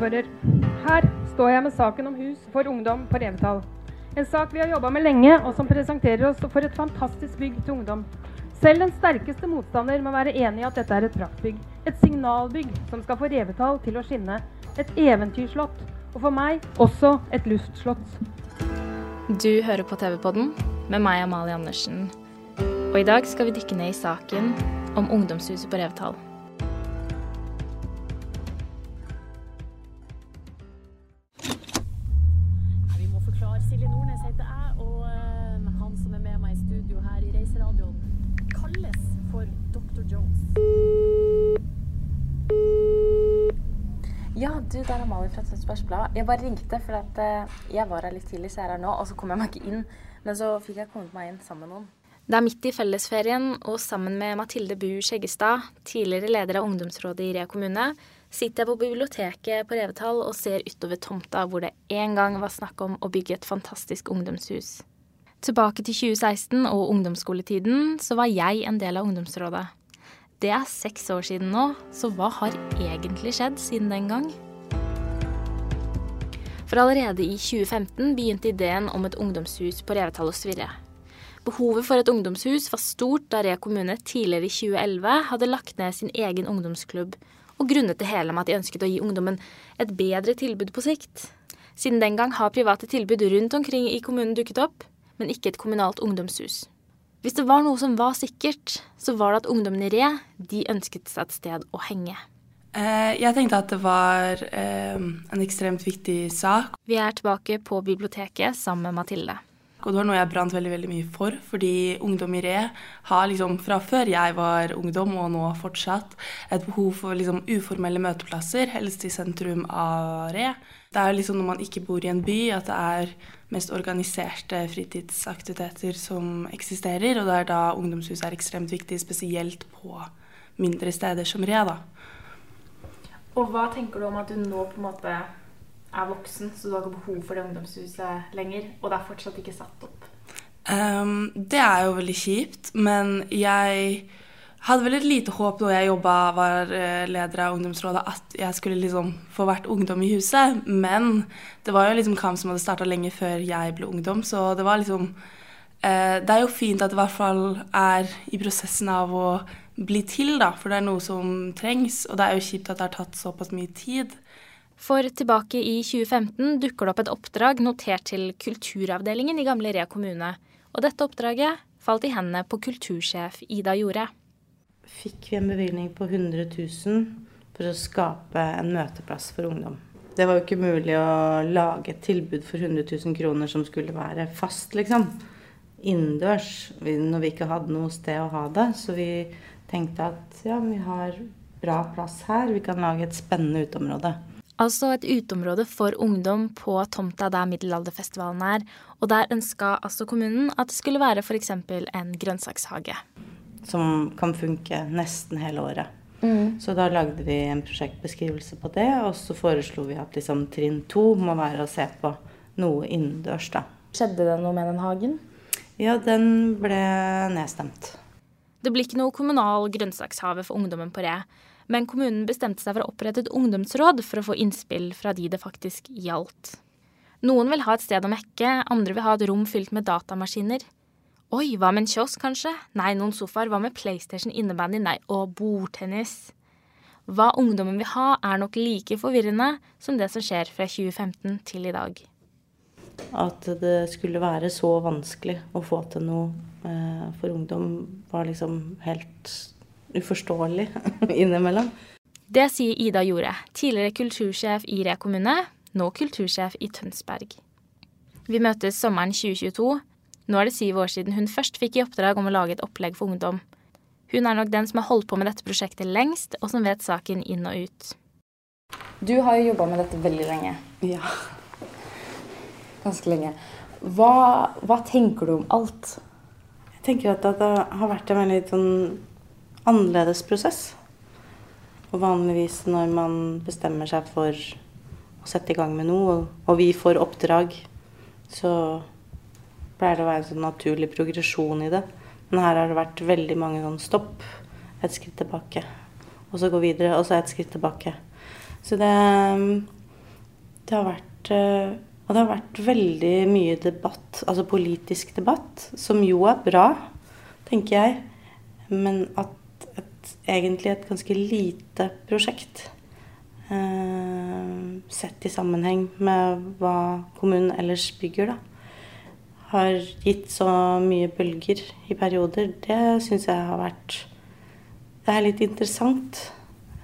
Ordfører. Her står jeg med saken om hus for ungdom på Revetal. En sak vi har jobba med lenge, og som presenterer oss for et fantastisk bygg til ungdom. Selv den sterkeste motstander må være enig i at dette er et praktbygg. Et signalbygg som skal få Revetal til å skinne. Et eventyrslott. Og for meg også et luftslott. Du hører på TV-podden med meg, Amalie Andersen. Og i dag skal vi dykke ned i saken om ungdomshuset på Revetal. Du, det er Amalie fra Tønsbergs Blad. Jeg bare ringte, for at, eh, jeg var her litt tidlig, så jeg er her nå. Og så kom jeg meg ikke inn. Men så fikk jeg kommet meg inn sammen med noen. Det er midt i fellesferien, og sammen med Mathilde Bu Skjeggestad, tidligere leder av ungdomsrådet i Rea kommune, sitter jeg på biblioteket på Revetal og ser utover tomta hvor det en gang var snakk om å bygge et fantastisk ungdomshus. Tilbake til 2016 og ungdomsskoletiden så var jeg en del av ungdomsrådet. Det er seks år siden nå, så hva har egentlig skjedd siden den gang? For allerede i 2015 begynte ideen om et ungdomshus på Revetal å svirre. Behovet for et ungdomshus var stort da Re kommune tidligere i 2011 hadde lagt ned sin egen ungdomsklubb, og grunnet det hele med at de ønsket å gi ungdommen et bedre tilbud på sikt. Siden den gang har private tilbud rundt omkring i kommunen dukket opp, men ikke et kommunalt ungdomshus. Hvis det var noe som var sikkert, så var det at ungdommen i Re de ønsket seg et sted å henge. Eh, Jeg tenkte at det var eh, en ekstremt viktig sak. Vi er tilbake på biblioteket sammen med Mathilde. Og det var noe jeg brant veldig veldig mye for, fordi ungdom i Re har liksom fra før jeg var ungdom, og nå fortsatt, et behov for liksom uformelle møteplasser, helst i sentrum av Re. Det er liksom når man ikke bor i en by, at det er mest organiserte fritidsaktiviteter som eksisterer, og det er da ungdomshus er ekstremt viktig, spesielt på mindre steder som Re, da. Og hva tenker du om at du nå på en måte er voksen, så du har ikke behov for det ungdomshuset lenger, og det er fortsatt ikke satt opp? Um, det er jo veldig kjipt, men jeg hadde vel et lite håp da jeg jobba, var eh, leder av ungdomsrådet, at jeg skulle liksom få vært ungdom i huset. Men det var jo liksom kamp som hadde starta lenge før jeg ble ungdom, så det var liksom eh, Det er jo fint at det i hvert fall er i prosessen av å bli til, da, for det er noe som trengs. Og det er jo kjipt at det har tatt såpass mye tid. For tilbake i 2015 dukker det opp et oppdrag notert til kulturavdelingen i Gamle Re kommune. Og dette oppdraget falt i hendene på kultursjef Ida Jorde. Fikk vi en bevilgning på 100 000 for å skape en møteplass for ungdom. Det var jo ikke mulig å lage et tilbud for 100 000 kroner som skulle være fast, liksom. Innendørs, når vi ikke hadde noe sted å ha det. Så vi tenkte at ja, vi har bra plass her, vi kan lage et spennende uteområde. Altså et uteområde for ungdom på tomta der Middelalderfestivalen er. Og der ønska altså kommunen at det skulle være f.eks. en grønnsakshage. Som kan funke nesten hele året. Så da lagde vi en prosjektbeskrivelse på det, og så foreslo vi at liksom, trinn to må være å se på noe innendørs, da. Skjedde det noe med den hagen? Ja, den ble nedstemt. Det blir ikke noe kommunal grønnsakshave for ungdommen på Re. Men kommunen bestemte seg for å opprette et ungdomsråd for å få innspill fra de det faktisk gjaldt. Noen vil ha et sted å mekke, andre vil ha et rom fylt med datamaskiner. Oi, hva med en kiosk, kanskje? Nei, noen sofaer. Hva med PlayStation, innebandy? Nei, og bordtennis. Hva ungdommen vil ha, er nok like forvirrende som det som skjer fra 2015 til i dag. At det skulle være så vanskelig å få til noe eh, for ungdom, var liksom helt uforståelig innimellom. Det sier Ida Jorde, tidligere kultursjef i Re kommune, nå kultursjef i Tønsberg. Vi møtes sommeren 2022. Nå er det syv år siden hun først fikk i oppdrag om å lage et opplegg for ungdom. Hun er nok den som har holdt på med dette prosjektet lengst, og som vet saken inn og ut. Du har jo jobba med dette veldig lenge. Ja. Ganske lenge. Hva, hva tenker du om alt? Jeg tenker at det har vært en veldig sånn annerledes prosess. Og vanligvis når man bestemmer seg for å sette i gang med noe, og vi får oppdrag, så pleier det å være en sånn naturlig progresjon i det. Men her har det vært veldig mange sånn stopp, et skritt tilbake, og så gå videre, og så et skritt tilbake. Så det, det har vært Og det har vært veldig mye debatt, altså politisk debatt, som jo er bra, tenker jeg. Men at et, egentlig et ganske lite prosjekt eh, sett i sammenheng med hva kommunen ellers bygger, da, har gitt så mye bølger i perioder, det syns jeg har vært Det er litt interessant.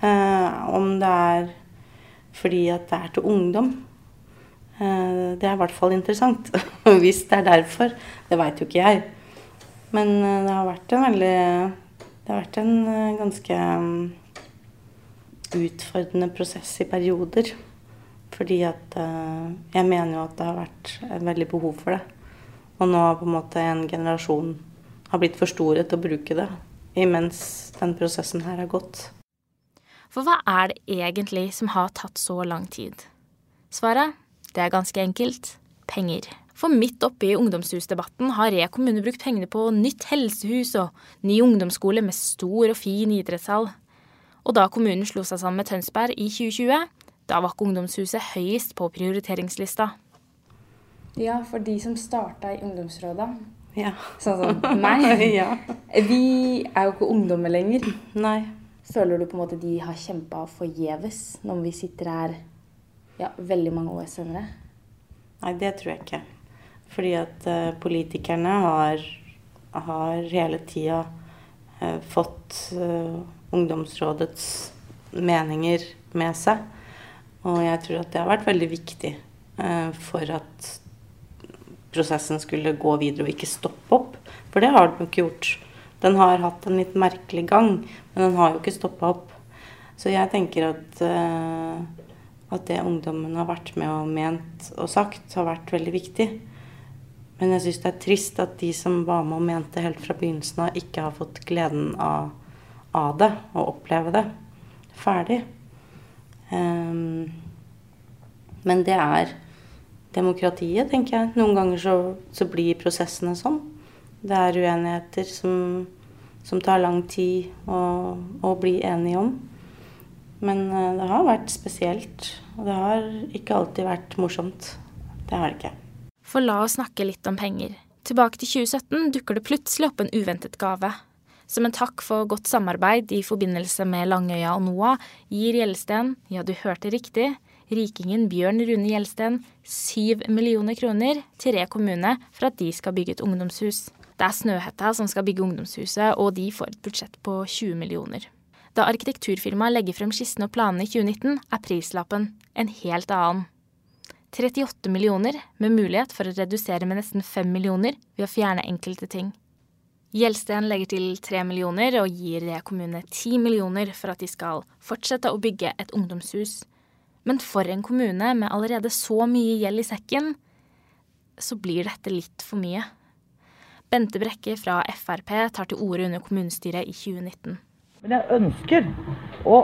Eh, om det er fordi at det er til ungdom. Eh, det er i hvert fall interessant. Hvis det er derfor. Det veit jo ikke jeg. Men eh, det har vært en veldig Det har vært en eh, ganske mm, utfordrende prosess i perioder. Fordi at Jeg mener jo at det har vært et veldig behov for det. Og nå har på en måte en generasjon har blitt for store til å bruke det. Imens den prosessen her har gått. For hva er det egentlig som har tatt så lang tid? Svaret det er ganske enkelt penger. For midt oppe i ungdomshusdebatten har Re kommune brukt pengene på nytt helsehus og ny ungdomsskole med stor og fin idrettshall. Og da kommunen slo seg sammen med Tønsberg i 2020, da var ikke ungdomshuset høyest på prioriteringslista. Ja, for de som starta i ungdomsrådet, ja. sånn som meg ja. Vi er jo ikke ungdommer lenger. Nei. Føler du på en måte de har kjempa forgjeves når vi sitter her ja, veldig mange år senere? Nei, det tror jeg ikke. Fordi at uh, politikerne har, har hele tida uh, fått uh, ungdomsrådets meninger med seg. Og jeg tror at det har vært veldig viktig for at prosessen skulle gå videre og ikke stoppe opp. For det har den jo ikke gjort. Den har hatt en litt merkelig gang, men den har jo ikke stoppa opp. Så jeg tenker at, at det ungdommen har vært med og ment og sagt, har vært veldig viktig. Men jeg syns det er trist at de som var med og mente helt fra begynnelsen av, ikke har fått gleden av, av det og oppleve det ferdig. Um, men det er demokratiet, tenker jeg. Noen ganger så, så blir prosessene sånn. Det er uenigheter som, som tar lang tid å, å, bli enige om. Men eh, det har vært spesielt. Og det har ikke alltid vært morsomt. Det har det ikke. For la oss snakke litt om penger. Tilbake til 2017 dukker det plutselig opp en uventet gave. Som en takk for godt samarbeid i forbindelse med Langøya og NOAH gir Gjelsten, ja du hørte riktig, rikingen Bjørn Rune Gjelsten 7 millioner kroner til Re kommune for at de skal bygge et ungdomshus. Det er Snøhetta som skal bygge ungdomshuset, og de får et budsjett på 20 millioner. Da arkitekturfirmaet legger frem skissene og planene i 2019, er prislappen en helt annen. 38 millioner, med mulighet for å redusere med nesten 5 millioner ved å fjerne enkelte ting. Gjelsten legger til 3 millioner og gir Re kommune 10 millioner for at de skal fortsette å bygge et ungdomshus men for en kommune med allerede så mye gjeld i sekken, så blir dette litt for mye. Bente Brekke fra Frp tar til orde under kommunestyret i 2019. Men jeg ønsker å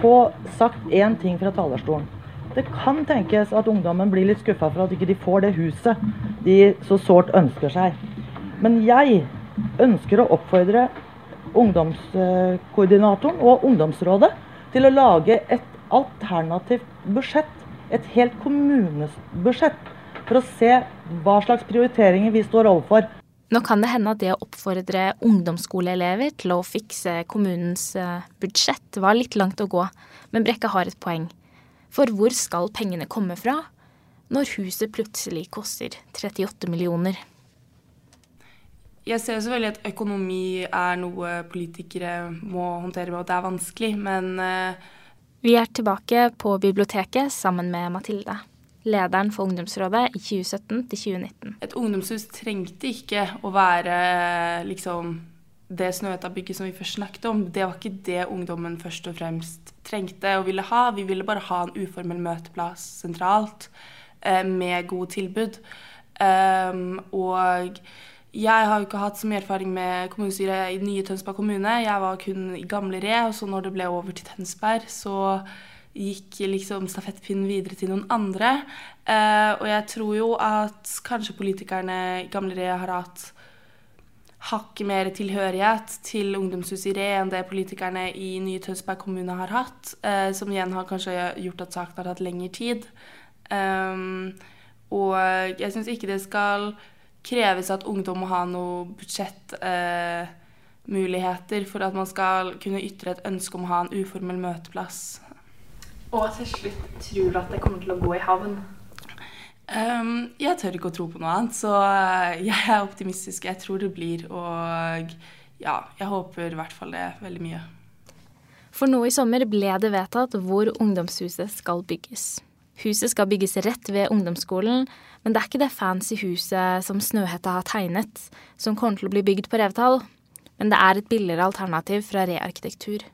få sagt én ting fra talerstolen. Det kan tenkes at ungdommen blir litt skuffa for at ikke de får det huset de så sårt ønsker seg. Men jeg ønsker å oppfordre ungdomskoordinatoren og ungdomsrådet til å lage et alternativt budsjett, et helt kommunebudsjett, for å se hva slags prioriteringer vi står overfor. Nå kan det hende at det å oppfordre ungdomsskoleelever til å fikse kommunens eh, budsjett var litt langt å gå, men Brekke har et poeng. For hvor skal pengene komme fra når huset plutselig koster 38 millioner? Jeg ser selvfølgelig at økonomi er noe politikere må håndtere med, og det er vanskelig, men uh vi er tilbake på biblioteket sammen med Mathilde, lederen for ungdomsrådet i 2017 til 2019. Et ungdomshus trengte ikke å være liksom det Snøhetta-bygget som vi først snakket om, det var ikke det ungdommen først og fremst trengte og ville ha. Vi ville bare ha en uformell møteplass sentralt eh, med gode tilbud. Um, og jeg har jo ikke hatt så mye erfaring med kommunestyret i nye Tønsberg kommune. Jeg var kun i gamle Re, og så når det ble over til Tønsberg, så gikk liksom stafettpinnen videre til noen andre. Eh, og jeg tror jo at kanskje politikerne i gamle Re har hatt hakket mer tilhørighet til ungdomshuset i Re enn det politikerne i nye Tønsberg kommune har hatt. Eh, som igjen har kanskje gjort at saken har hatt lengre tid. Um, og jeg syns ikke det skal kreves at ungdom må ha noe budsjettmuligheter eh, for at man skal kunne ytre et ønske om å ha en uformell møteplass. Og til slutt, tror du at det kommer til å gå i havn? Um, jeg tør ikke å tro på noe annet, så eh, jeg er optimistisk. Jeg tror det blir, og ja, jeg håper i hvert fall det veldig mye. For nå i sommer ble det vedtatt hvor ungdomshuset skal bygges. Huset skal bygges rett ved ungdomsskolen, men det er ikke det fancy huset som Snøhetta har tegnet, som kommer til å bli bygd på Revetal. Men det er et billigere alternativ fra rearkitektur.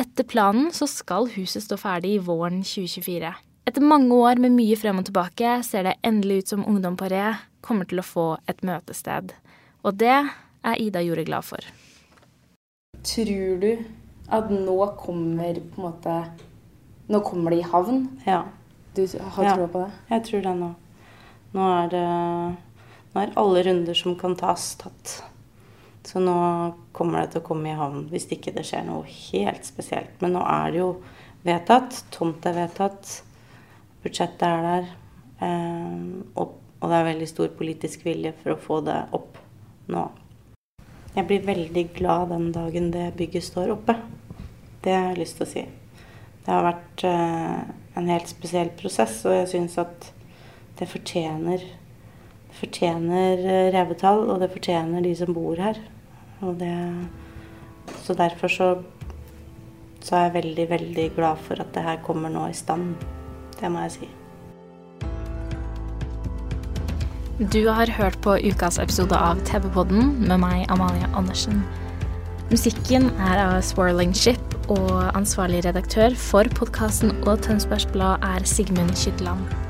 Etter planen så skal huset stå ferdig i våren 2024. Etter mange år med mye frem og tilbake ser det endelig ut som Ungdom på Re kommer til å få et møtested. Og det er Ida Jorde glad for. Tror du at nå kommer på en måte Nå kommer det i havn? Ja. Du har ja, på det? Jeg tror det nå. Nå er det Nå er alle runder som kan tas, tatt. Så nå kommer det til å komme i havn hvis ikke det skjer noe helt spesielt. Men nå er det jo vedtatt. Tomt er vedtatt. Budsjettet er der. Eh, og, det er veldig stor politisk vilje for å få det opp nå. Jeg blir veldig glad den dagen det bygget står oppe. Det har jeg lyst til å si. Det har vært eh, en helt spesiell prosess, og jeg syns at det fortjener fortjener revetall, og det fortjener de som bor her. Det, så derfor så, så er jeg veldig, veldig glad for at det her kommer nå i stand. Det må jeg si. Du har hørt på ukas episode av TV-podden med meg, Amalie Andersen. Musikken er av Swirling Ship og ansvarlig redaktør for podkasten og Tønsbergs Blad er Sigmund Kydland.